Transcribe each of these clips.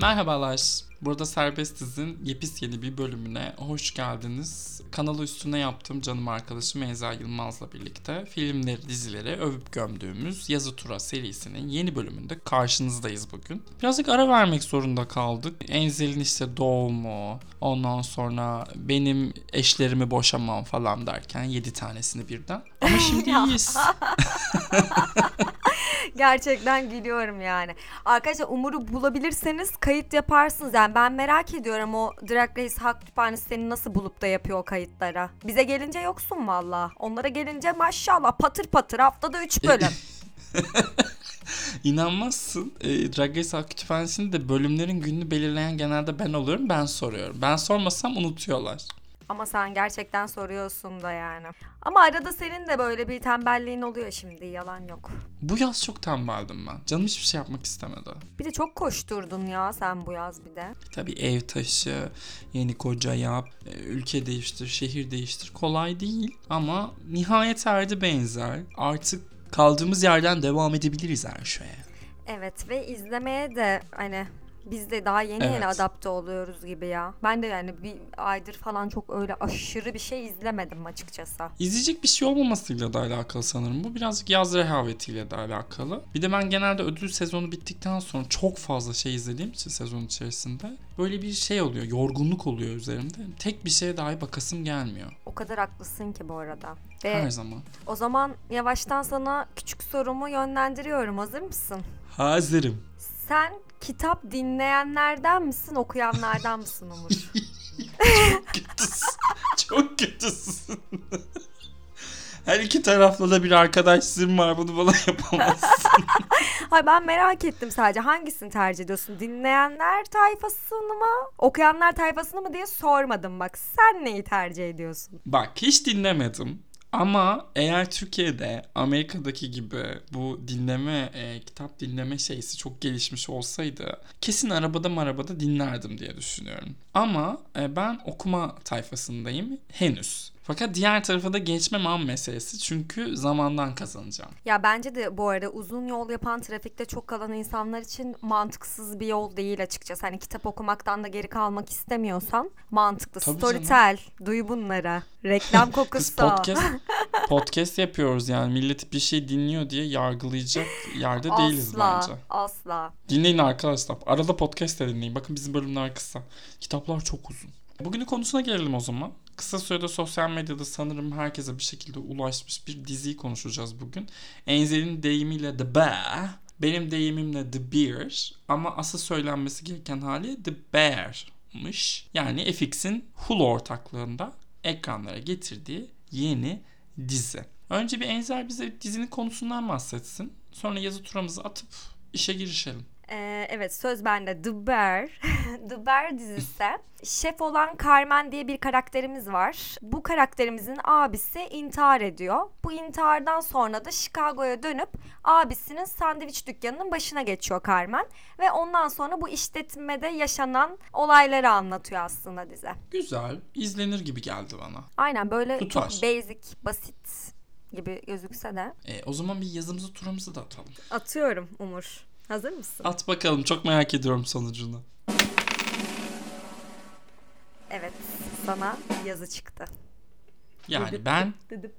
Merhabalar. Burada Serbestiz'in yepis yeni bir bölümüne hoş geldiniz. Kanalı üstüne yaptığım canım arkadaşım Eza Yılmaz'la birlikte filmleri, dizileri övüp gömdüğümüz Yazı Tura serisinin yeni bölümünde karşınızdayız bugün. Birazcık ara vermek zorunda kaldık. Enzel'in işte doğumu, ondan sonra benim eşlerimi boşamam falan derken 7 tanesini birden. Ama şimdi iyiyiz. Gerçekten gülüyorum yani. Arkadaşlar Umur'u bulabilirseniz kayıt yaparsınız. Yani ben merak ediyorum o Drag Race Hak Kütüphanesi seni nasıl bulup da yapıyor o kayıtlara. Bize gelince yoksun valla. Onlara gelince maşallah patır patır haftada 3 bölüm. İnanmazsın. E, Drag Race Halk Kütüphanesi'nde de bölümlerin gününü belirleyen genelde ben oluyorum. Ben soruyorum. Ben sormasam unutuyorlar. Ama sen gerçekten soruyorsun da yani. Ama arada senin de böyle bir tembelliğin oluyor şimdi yalan yok. Bu yaz çok tembeldim ben. Canım hiçbir şey yapmak istemedi. Bir de çok koşturdun ya sen bu yaz bir de. Tabii ev taşı, yeni koca yap, e, ülke değiştir, şehir değiştir. Kolay değil ama nihayet erdi benzer. Artık kaldığımız yerden devam edebiliriz her şeye. Evet ve izlemeye de hani biz de daha yeni yeni Evet. adapte oluyoruz gibi ya. Ben de yani bir aydır falan çok öyle aşırı bir şey izlemedim açıkçası. İzleyecek bir şey olmamasıyla da alakalı sanırım. Bu birazcık yaz rehavetiyle de alakalı. Bir de ben genelde ödül sezonu bittikten sonra çok fazla şey izlediğim için sezon içerisinde böyle bir şey oluyor. Yorgunluk oluyor üzerimde. Tek bir şeye dahi bakasım gelmiyor. O kadar haklısın ki bu arada. Ve Her zaman. o zaman yavaştan sana küçük sorumu yönlendiriyorum. Hazır mısın? Hazırım. Sen kitap dinleyenlerden misin, okuyanlardan mısın Umur? Kötüsün. Çok kötüsün. Her iki tarafla da bir arkadaşlığım var. Bunu bana yapamazsın. Hayır ben merak ettim sadece hangisini tercih ediyorsun? Dinleyenler tayfasını mı, okuyanlar tayfasını mı diye sormadım bak. Sen neyi tercih ediyorsun? Bak hiç dinlemedim. Ama eğer Türkiye'de Amerika'daki gibi bu dinleme, e, kitap dinleme şeysi çok gelişmiş olsaydı kesin arabada arabada dinlerdim diye düşünüyorum. Ama e, ben okuma tayfasındayım henüz. Fakat diğer tarafa da geçmem an meselesi çünkü zamandan kazanacağım. Ya bence de bu arada uzun yol yapan trafikte çok kalan insanlar için mantıksız bir yol değil açıkçası. Hani kitap okumaktan da geri kalmak istemiyorsan mantıklı. Tabii Storytel, duy bunlara. Reklam kokusu. podcast, podcast yapıyoruz yani millet bir şey dinliyor diye yargılayacak yerde değiliz asla, bence. asla. Dinleyin arkadaşlar. Arada podcast de dinleyin. Bakın bizim bölümler kısa. Kitaplar çok uzun. Bugünün konusuna gelelim o zaman. Kısa sürede sosyal medyada sanırım herkese bir şekilde ulaşmış bir diziyi konuşacağız bugün. Enzel'in deyimiyle The Bear, benim deyimimle The Bear ama asıl söylenmesi gereken hali The Bear'mış. Yani FX'in Hulu ortaklığında ekranlara getirdiği yeni dizi. Önce bir Enzel bize dizinin konusundan bahsetsin. Sonra yazı turamızı atıp işe girişelim. Ee, evet söz bende The Bear. The Bear dizisi. Şef olan Carmen diye bir karakterimiz var. Bu karakterimizin abisi intihar ediyor. Bu intihardan sonra da Chicago'ya dönüp abisinin sandviç dükkanının başına geçiyor Carmen. Ve ondan sonra bu işletmede yaşanan olayları anlatıyor aslında dizi. Güzel, izlenir gibi geldi bana. Aynen böyle Tutar. çok basic, basit gibi gözükse de. E, o zaman bir yazımızı turamızı da atalım. Atıyorum Umur. Hazır mısın? At bakalım çok merak ediyorum sonucunu. Evet sana yazı çıktı. Yani ben Dıdıp.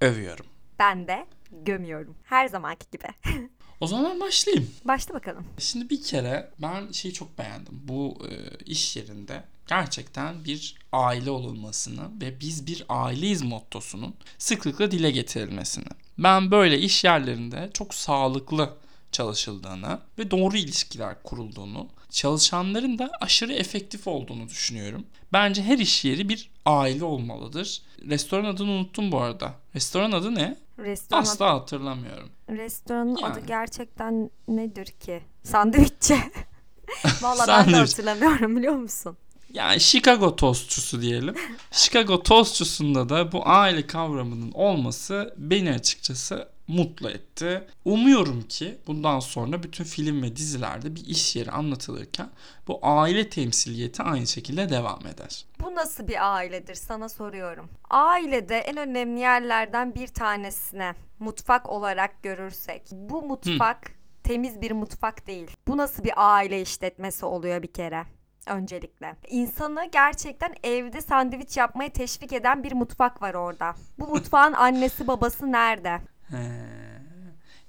övüyorum. Ben de gömüyorum. Her zamanki gibi. O zaman başlayayım. Başla bakalım. Şimdi bir kere ben şeyi çok beğendim. Bu e, iş yerinde gerçekten bir aile olunmasını ve biz bir aileyiz mottosunun sıklıkla dile getirilmesini. Ben böyle iş yerlerinde çok sağlıklı çalışıldığını ve doğru ilişkiler kurulduğunu, çalışanların da aşırı efektif olduğunu düşünüyorum. Bence her iş yeri bir aile olmalıdır. Restoran adını unuttum bu arada. Restoran adı ne? Restoran, Asla hatırlamıyorum. restoranın Yani. adı gerçekten nedir ki? Sandviççi. Valla ben de hatırlamıyorum biliyor musun? Yani Chicago tostçusu diyelim. Chicago tostçusunda da bu aile kavramının olması beni açıkçası mutlu etti. Umuyorum ki bundan sonra bütün film ve dizilerde bir iş yeri anlatılırken bu aile temsiliyeti aynı şekilde devam eder. Bu nasıl bir ailedir sana soruyorum. Ailede en önemli yerlerden bir tanesine mutfak olarak görürsek bu mutfak temiz bir mutfak değil. Bu nasıl bir aile işletmesi oluyor bir kere? öncelikle. İnsanı gerçekten evde sandviç yapmaya teşvik eden bir mutfak var orada. Bu mutfağın annesi babası nerede? He.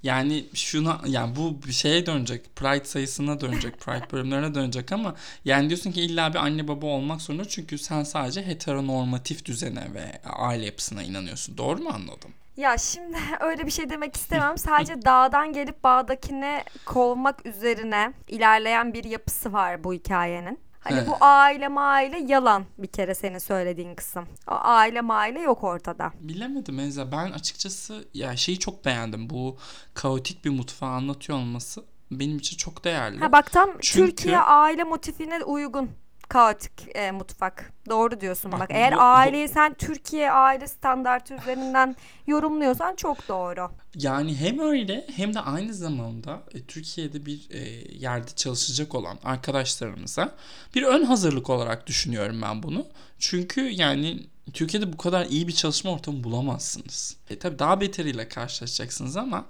Yani şuna yani bu bir şeye dönecek. Pride sayısına dönecek. Pride bölümlerine dönecek ama yani diyorsun ki illa bir anne baba olmak zorunda çünkü sen sadece heteronormatif düzene ve aile yapısına inanıyorsun. Doğru mu anladım? Ya şimdi öyle bir şey demek istemem. Sadece dağdan gelip bağdakine kovmak üzerine ilerleyen bir yapısı var bu hikayenin. Hani bu aile maile yalan bir kere senin söylediğin kısım. O aile maile yok ortada. Bilemedim Enza. Ben açıkçası ya şeyi çok beğendim. Bu kaotik bir mutfağı anlatıyor olması benim için çok değerli. Ha bak tam Çünkü- Türkiye aile motifine uygun kaotik e, mutfak. Doğru diyorsun bak. Bak, Eğer aileyi sen Türkiye aile standartı üzerinden yorumluyorsan çok doğru. Yani hem öyle hem de aynı zamanda e, Türkiye'de bir e, yerde çalışacak olan arkadaşlarımıza bir ön hazırlık olarak düşünüyorum ben bunu. Çünkü yani Türkiye'de bu kadar iyi bir çalışma ortamı bulamazsınız. E tabi daha beteriyle karşılaşacaksınız ama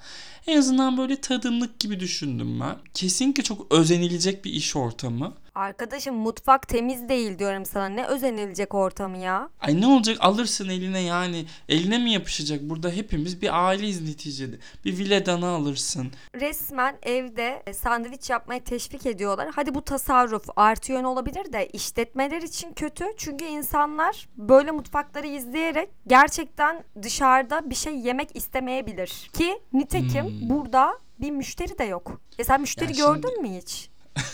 en azından böyle tadımlık gibi düşündüm ben. Kesinlikle çok özenilecek bir iş ortamı. Arkadaşım mutfak temiz değil diyorum sana. Ne özenilecek ortamı ya? Ay ne olacak alırsın eline yani eline mi yapışacak burada hepimiz bir aileyiz neticede. Bir villadanı alırsın. Resmen evde e, sandviç yapmaya teşvik ediyorlar. Hadi bu tasarruf artı yön olabilir de işletmeler için kötü. Çünkü insanlar böyle mutfakları izleyerek gerçekten dışarıda bir şey yemek istemeyebilir. Ki nitekim Hmm. burada bir müşteri de yok. E sen müşteri Ya gördün mü hiç?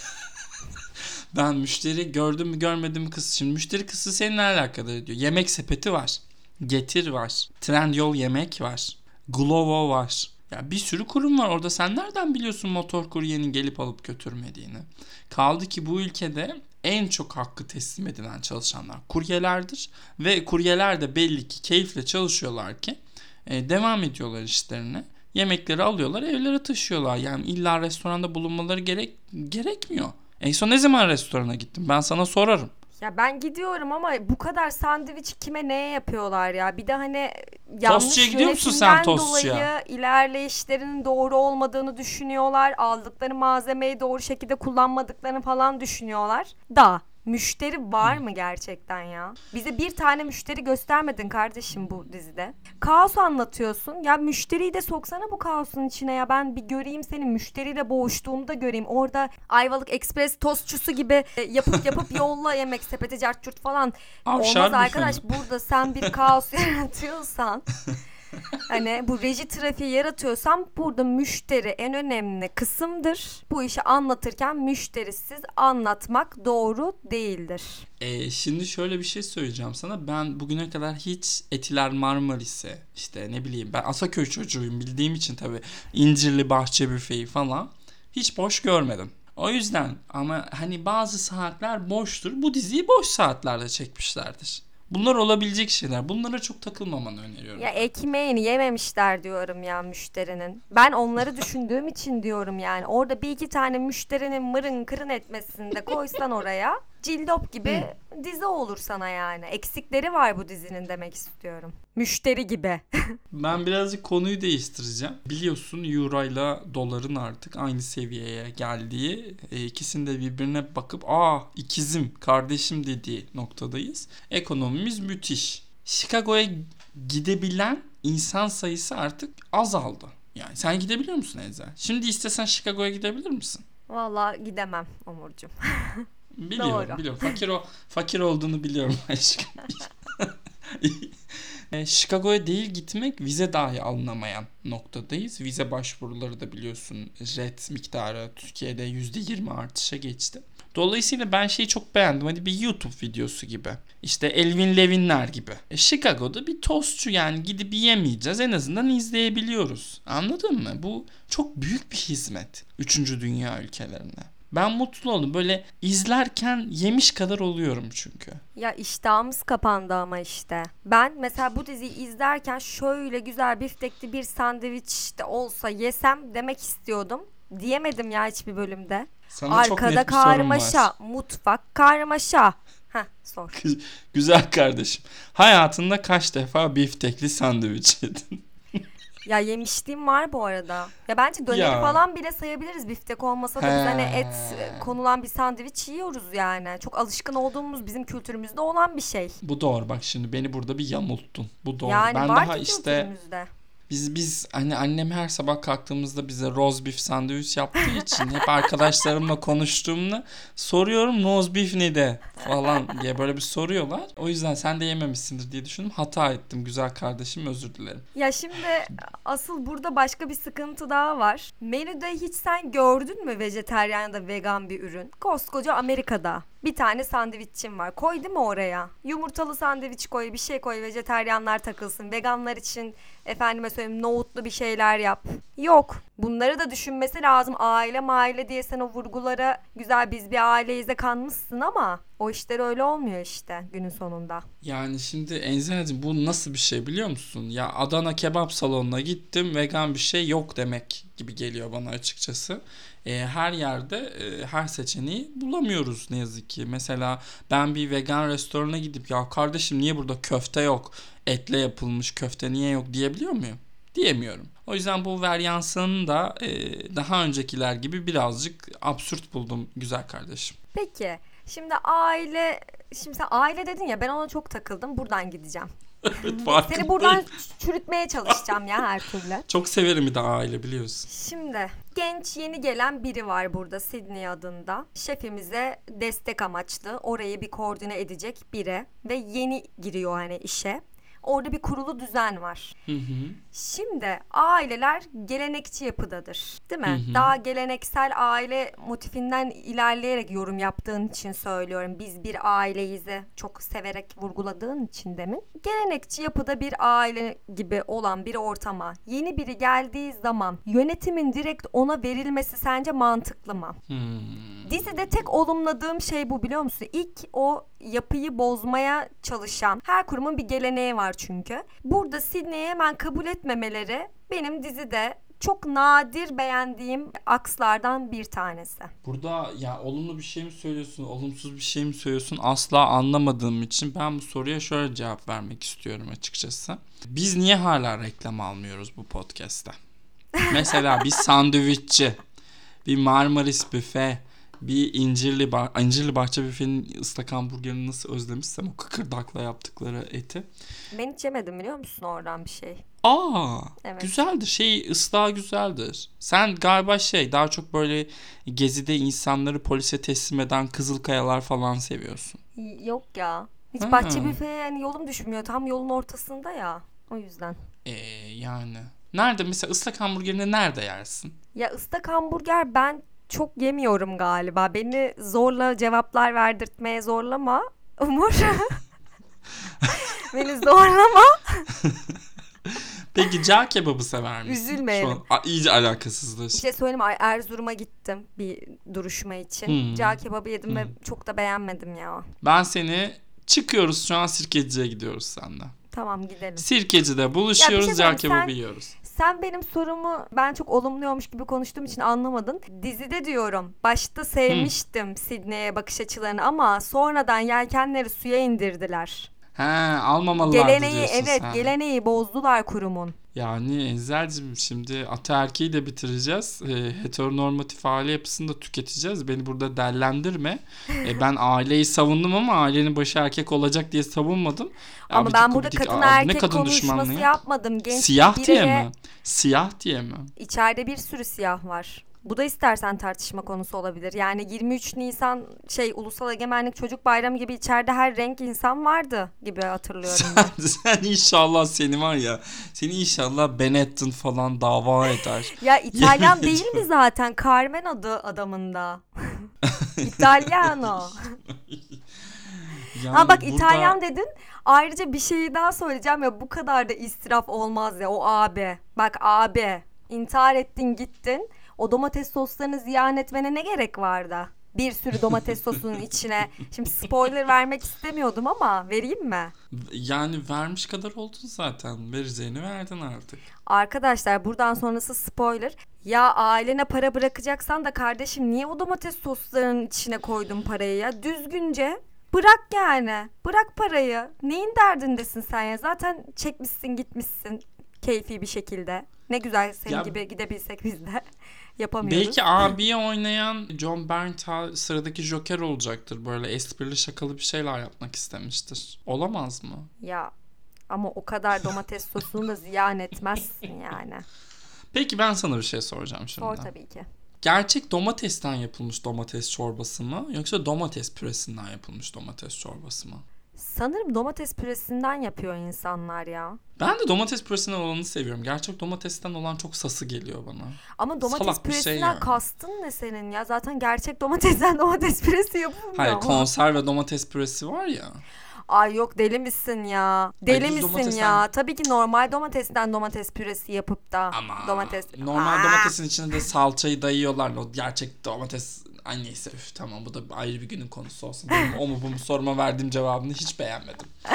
Ben müşteri gördüm mü görmedim mi kız şimdi müşteri kısmı seninle alakalı diyor. Yemek sepeti var. Getir var. Trendyol yemek var. Glovo var. Ya bir sürü kurum var orada. Sen nereden biliyorsun motor kuryenin gelip alıp götürmediğini? Kaldı ki bu ülkede en çok hakkı teslim edilen çalışanlar kuryelerdir. Ve kuryeler de belli ki keyifle çalışıyorlar ki e, devam ediyorlar işlerine. Yemekleri alıyorlar evlere taşıyorlar. Yani illa restoranda bulunmaları gerek gerekmiyor. En son ne zaman restorana gittim? Ben sana sorarım. Ya ben gidiyorum ama bu kadar sandviç kime neye yapıyorlar ya? Bir de hani yanlış Tostçuya gidiyor musun sen yönetimden tostçuya? dolayı ilerleyişlerinin doğru olmadığını düşünüyorlar. Aldıkları malzemeyi doğru şekilde kullanmadıklarını falan düşünüyorlar. Da müşteri var mı gerçekten ya? Bize bir tane müşteri göstermedin kardeşim bu dizide. Kaos anlatıyorsun. Ya müşteriyi de soksana bu kaosun içine ya. Ben bir göreyim senin müşteriyle boğuştuğunu da göreyim. Orada Ayvalık Express tostçusu gibi e, yapıp yapıp yolla yemek sepeti cart falan. Avşar Olmaz arkadaş burada sen bir kaos yaratıyorsan hani bu reji trafiği yaratıyorsan burada müşteri en önemli kısımdır. Bu işi anlatırken müşterisiz anlatmak doğru değildir. Ee, şimdi şöyle bir şey söyleyeceğim sana. Ben bugüne kadar hiç Etiler Marmaris'e işte ne bileyim ben Asaköy çocuğuyum bildiğim için tabii İncirli Bahçe Büfe'yi falan hiç boş görmedim. O yüzden ama hani bazı saatler boştur. Bu diziyi boş saatlerde çekmişlerdir. Bunlar olabilecek şeyler. Bunlara çok takılmamanı öneriyorum. Ya ekmeğini yememişler diyorum ya müşterinin. Ben onları düşündüğüm için diyorum yani. Orada bir iki tane müşterinin mırın kırın etmesini de koysan oraya cildop gibi dizi olur sana yani. Eksikleri var bu dizinin demek istiyorum. Müşteri gibi. Ben birazcık konuyu değiştireceğim. Biliyorsun euro ile doların artık aynı seviyeye geldiği, e, ikisinin de birbirine bakıp aa ikizim, kardeşim dediği noktadayız. Ekonomimiz müthiş. Chicago'ya gidebilen insan sayısı artık azaldı. Yani sen gidebiliyor musun Ezel? Şimdi istesen Chicago'ya gidebilir misin? Vallahi gidemem Umurcuğum. Biliyorum, Doğru. biliyorum. Fakir o fakir olduğunu biliyorum aşkım. E, Chicago'ya değil gitmek vize dahi alınamayan noktadayız. Vize başvuruları da biliyorsun jet miktarı Türkiye'de %20 artışa geçti. Dolayısıyla ben şeyi çok beğendim. Hani bir YouTube videosu gibi. İşte Elvin Levinler gibi. E, Chicago'da bir tostçu yani gidip yemeyeceğiz. En azından izleyebiliyoruz. Anladın mı? Bu çok büyük bir hizmet. Üçüncü dünya ülkelerine. Ben mutlu oldum. Böyle izlerken yemiş kadar oluyorum çünkü. Ya iştahımız kapandı ama işte. Ben mesela bu diziyi izlerken şöyle güzel biftekli bir sandviç de olsa yesem demek istiyordum. Diyemedim ya hiçbir bölümde. Sana çok Arkada net bir karmaşa, var. mutfak karmaşa. Heh sor. Güzel kardeşim. Hayatında kaç defa biftekli sandviç yedin? Ya yemişliğim var bu arada. Ya bence döneri Ya. falan bile sayabiliriz. Biftek olmasa da biz hani et e, konulan bir sandviç yiyoruz yani. Çok alışkın olduğumuz bizim kültürümüzde olan bir şey. Bu doğru bak şimdi beni burada bir yamulttun. Bu doğru. Yani ben var daha ki işte kültürümüzde. Biz biz hani annem her sabah kalktığımızda bize roast beef sandviç yaptığı için hep arkadaşlarımla konuştuğumda soruyorum roast beef ne de falan diye böyle bir soruyorlar. O yüzden sen de yememişsindir diye düşündüm. Hata ettim güzel kardeşim özür dilerim. Ya şimdi asıl burada başka bir sıkıntı daha var. Menüde hiç sen gördün mü vejeteryan ya da vegan bir ürün? Koskoca Amerika'da bir tane sandviççim var. Koy değil mi oraya? Yumurtalı sandviç koy, bir şey koy, vejeteryanlar takılsın. Veganlar için efendime söyleyeyim nohutlu bir şeyler yap. Yok. Bunları da düşünmesi lazım. Aile maile diye sen o vurgulara güzel biz bir aileyiz de kanmışsın ama o işler öyle olmuyor işte günün sonunda. Yani şimdi Enzel'cim bu nasıl bir şey biliyor musun? Ya Adana kebap salonuna gittim vegan bir şey yok demek gibi geliyor bana açıkçası. E, her yerde e, her seçeneği bulamıyoruz ne yazık ki. Mesela ben bir vegan restorana gidip ya kardeşim niye burada köfte yok? Etle yapılmış köfte niye yok diyebiliyor muyum? Diyemiyorum. O yüzden bu varyansını da e, daha öncekiler gibi birazcık absürt buldum güzel kardeşim. Peki şimdi aile şimdi sen aile dedin ya ben ona çok takıldım buradan gideceğim. Evet Seni buradan çürütmeye çalışacağım ya her türlü. Çok severim bir de aile biliyorsun. Şimdi genç yeni gelen biri var burada Sydney adında. Şefimize destek amaçlı orayı bir koordine edecek biri ve yeni giriyor hani işe. Orada bir kurulu düzen var. Hı hı. Şimdi aileler gelenekçi yapıdadır. Değil mi? Hı hı. Daha geleneksel aile motifinden ilerleyerek yorum yaptığın için söylüyorum. Biz bir aileyizi çok severek vurguladığın için demin. Gelenekçi yapıda bir aile gibi olan bir ortama yeni biri geldiği zaman yönetimin direkt ona verilmesi sence mantıklı mı? Hmm. Dizide tek olumladığım şey bu biliyor musun? İlk o yapıyı bozmaya çalışan her kurumun bir geleneği var çünkü. Burada Sydney'i hemen kabul etmemeleri benim dizide çok nadir beğendiğim akslardan bir tanesi. Burada ya olumlu bir şey mi söylüyorsun, olumsuz bir şey mi söylüyorsun asla anlamadığım için ben bu soruya şöyle cevap vermek istiyorum açıkçası. Biz niye hala reklam almıyoruz bu podcast'te? Mesela bir sandviççi, bir Marmaris büfe, bir incirli, bah- incirli bahçe büfenin ıslak hamburgerini nasıl özlemişsem o kıkırdakla yaptıkları eti. Ben hiç yemedim biliyor musun oradan bir şey? Aa, Evet. güzeldir. Şey ıslağı güzeldir. Sen galiba şey daha çok böyle gezide insanları polise teslim eden Kızılkayalar falan seviyorsun. Yok ya. Hiç Ha. bahçe büfeye yani yolum düşmüyor. Tam yolun ortasında ya. O yüzden. Ee, yani. Nerede mesela ıslak hamburgerini nerede yersin? Ya ıslak hamburger ben çok yemiyorum galiba. Beni zorla cevaplar verdirtmeye zorlama. Umur. Beni zorlama. Peki cağ kebabı sever misin? Üzülmeyelim. Şu an iyice alakasızlaş. Bir şey söyleyeyim Erzurum'a gittim bir duruşma için. Hmm. Cağ kebabı yedim ve Hmm. çok da beğenmedim ya. Ben seni çıkıyoruz şu an sirkeciye gidiyoruz seninle. Tamam gidelim. Sirkeci'de buluşuyoruz şey cağ kebabı yiyoruz. Sen benim sorumu ben çok olumluyormuş gibi konuştuğum için anlamadın. Dizide diyorum. Başta sevmiştim Sidney'e bakış açılarını ama sonradan yelkenleri suya indirdiler. He almamalılardı Geleneği diyorsun evet sen. geleneği bozdular kurumun. Yani Enzel'cim şimdi ataerkiyi de bitireceğiz. E, heteronormatif aile yapısını da tüketeceğiz. Beni burada dellendirme. E, ben aileyi savundum ama ailenin başı erkek olacak diye savunmadım. Ama Abidik ben burada gubidik, kadın bu ne erkek kadın konuşması ya? yapmadım. Genç Siyah diye mi? Siyah diye mi? İçeride bir sürü siyah var. Bu da istersen tartışma konusu olabilir. Yani 23 Nisan şey Ulusal Egemenlik Çocuk Bayramı gibi içeride her renk insan vardı gibi hatırlıyorum. Sen, sen inşallah seni var ya seni inşallah Benetton falan dava eder. Ya İtalyan değil mi zaten? Carmen adı adamında. İtalyano. Yani ha bak burada- İtalyan dedin. Ayrıca bir şeyi daha söyleyeceğim ya bu kadar da israf olmaz ya o abi. Bak abi intihar ettin gittin. O domates soslarını ziyan etmene ne gerek vardı? Bir sürü domates sosunun içine. Şimdi spoiler vermek istemiyordum ama vereyim mi? Yani vermiş kadar oldun zaten. Vereceğini verdin artık. Arkadaşlar buradan sonrası spoiler. Ya ailene para bırakacaksan da kardeşim niye o domates soslarının içine koydun parayı ya? Düzgünce bırak yani. Bırak parayı. Neyin derdindesin sen ya? Zaten çekmişsin gitmişsin keyfi bir şekilde. Ne güzel senin Ya- gibi gidebilsek biz de yapamıyoruz. Belki abiye oynayan John Bernthal sıradaki Joker olacaktır. Böyle esprili şakalı bir şeyler yapmak istemiştir. Olamaz mı? Ya ama o kadar domates sosunu da ziyan etmezsin yani. Peki ben sana bir şey soracağım şimdi. Sor tabii ki. Gerçek domatesten yapılmış domates çorbası mı yoksa domates püresinden yapılmış domates çorbası mı? Sanırım domates püresinden yapıyor insanlar ya. Ben de domates püresinden olanı seviyorum. Gerçek domatesten olan çok sası geliyor bana. Ama domates Salak şey püresinden yani. kastın ne senin ya? Zaten gerçek domatesten domates püresi yapılmıyor Hayır konserve domates püresi var ya. Ay yok deli misin ya? Deli düz misin domatesten- ya? Tabii ki normal domatesten domates püresi yapıp da Ama domates normal Aa! domatesin içine de salçayı dayıyorlar. O gerçek domates Ay neyse üf, tamam bu da ayrı bir günün konusu olsun. O mu bu mu soruma verdiğim cevabını hiç beğenmedim.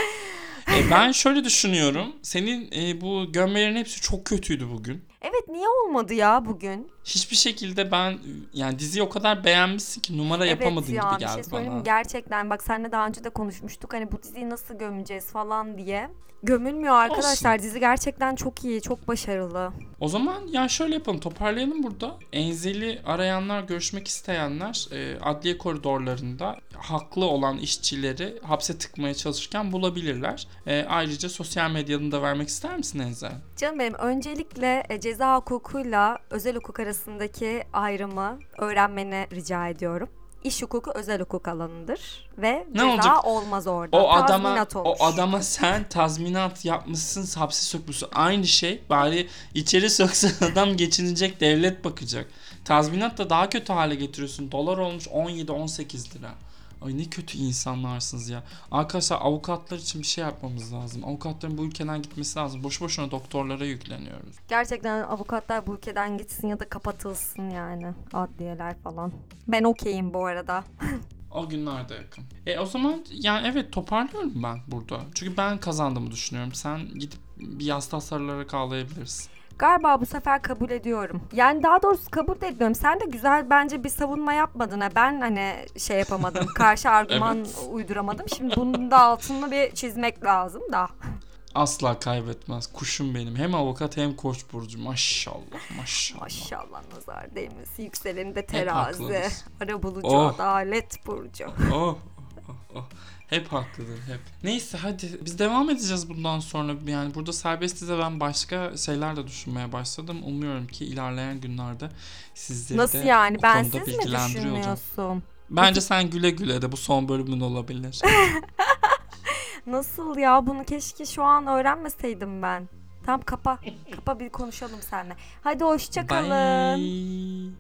E, ben şöyle düşünüyorum. Senin e, bu gömmelerin hepsi çok kötüydü bugün. Evet niye olmadı ya bugün? Hiçbir şekilde ben yani diziyi o kadar beğenmişsin ki numara yapamadın evet ya gibi bir şey geldi söyleyeyim mi? bana. Gerçekten bak seninle daha önce de konuşmuştuk. Hani bu diziyi nasıl gömeceğiz falan diye. Gömülmüyor arkadaşlar. Dizi gerçekten çok iyi, çok başarılı. O zaman ya şöyle yapalım toparlayalım burada. Enzeli arayanlar, görüşmek isteyenler e, adliye koridorlarında haklı olan işçileri hapse tıkmaya çalışırken bulabilirler. E, ayrıca sosyal medyanı da vermek ister misin Enzel? Canım benim öncelikle e, ceza hukukuyla özel hukuk arasındaki ayrımı öğrenmeni rica ediyorum. İş hukuku özel hukuk alanıdır ve Ne ceza olacak? olmaz orada. O adama Tazminat olur. o adama sen tazminat yapmışsın, hapse sokmuşsun. Aynı şey. Bari içeri soksan adam geçinecek, devlet bakacak. Tazminat da daha kötü hale getiriyorsun. Dolar olmuş 17-18 lira. Ay ne kötü insanlarsınız ya. Arkadaşlar avukatlar için bir şey yapmamız lazım. Avukatların bu ülkeden gitmesi lazım. Boş boşuna doktorlara yükleniyoruz. Gerçekten avukatlar bu ülkeden gitsin ya da kapatılsın yani adliyeler falan. Ben okeyim bu arada. O günler de yakın. E o zaman yani evet toparlıyorum ben burada. Çünkü ben kazandığımı düşünüyorum. Sen gidip bir yaz tasarılarak ağlayabilirsin. Galiba bu sefer kabul ediyorum. Yani daha doğrusu kabul de ediyorum. Sen de güzel bence bir savunma yapmadın ha. Ben hani şey yapamadım. Karşı argüman Evet. uyduramadım. Şimdi bunun da altını bir çizmek lazım da. Asla kaybetmez. Kuşum benim. Hem avukat hem koç burcu. Maşallah maşallah. Maşallah nazar değmesi. Yükseleni de Hep terazi. Ara bulucu Oh. adalet burcu. Oh, oh, oh. Hep haklıdır hep. Neyse hadi biz devam edeceğiz bundan sonra. Yani burada serbestize ben başka şeyler de düşünmeye başladım. Umuyorum ki ilerleyen günlerde sizleri Nasıl de yani? bu Bensiz konuda mi bilgilendiriyor olacağım. düşünüyorsun? Bence sen güle güle de bu son bölümün olabilir. Nasıl ya? Bunu keşke şu an öğrenmeseydim ben. Tamam kapa. Kapa bir konuşalım seninle. Hadi hoşça kalın. Bye.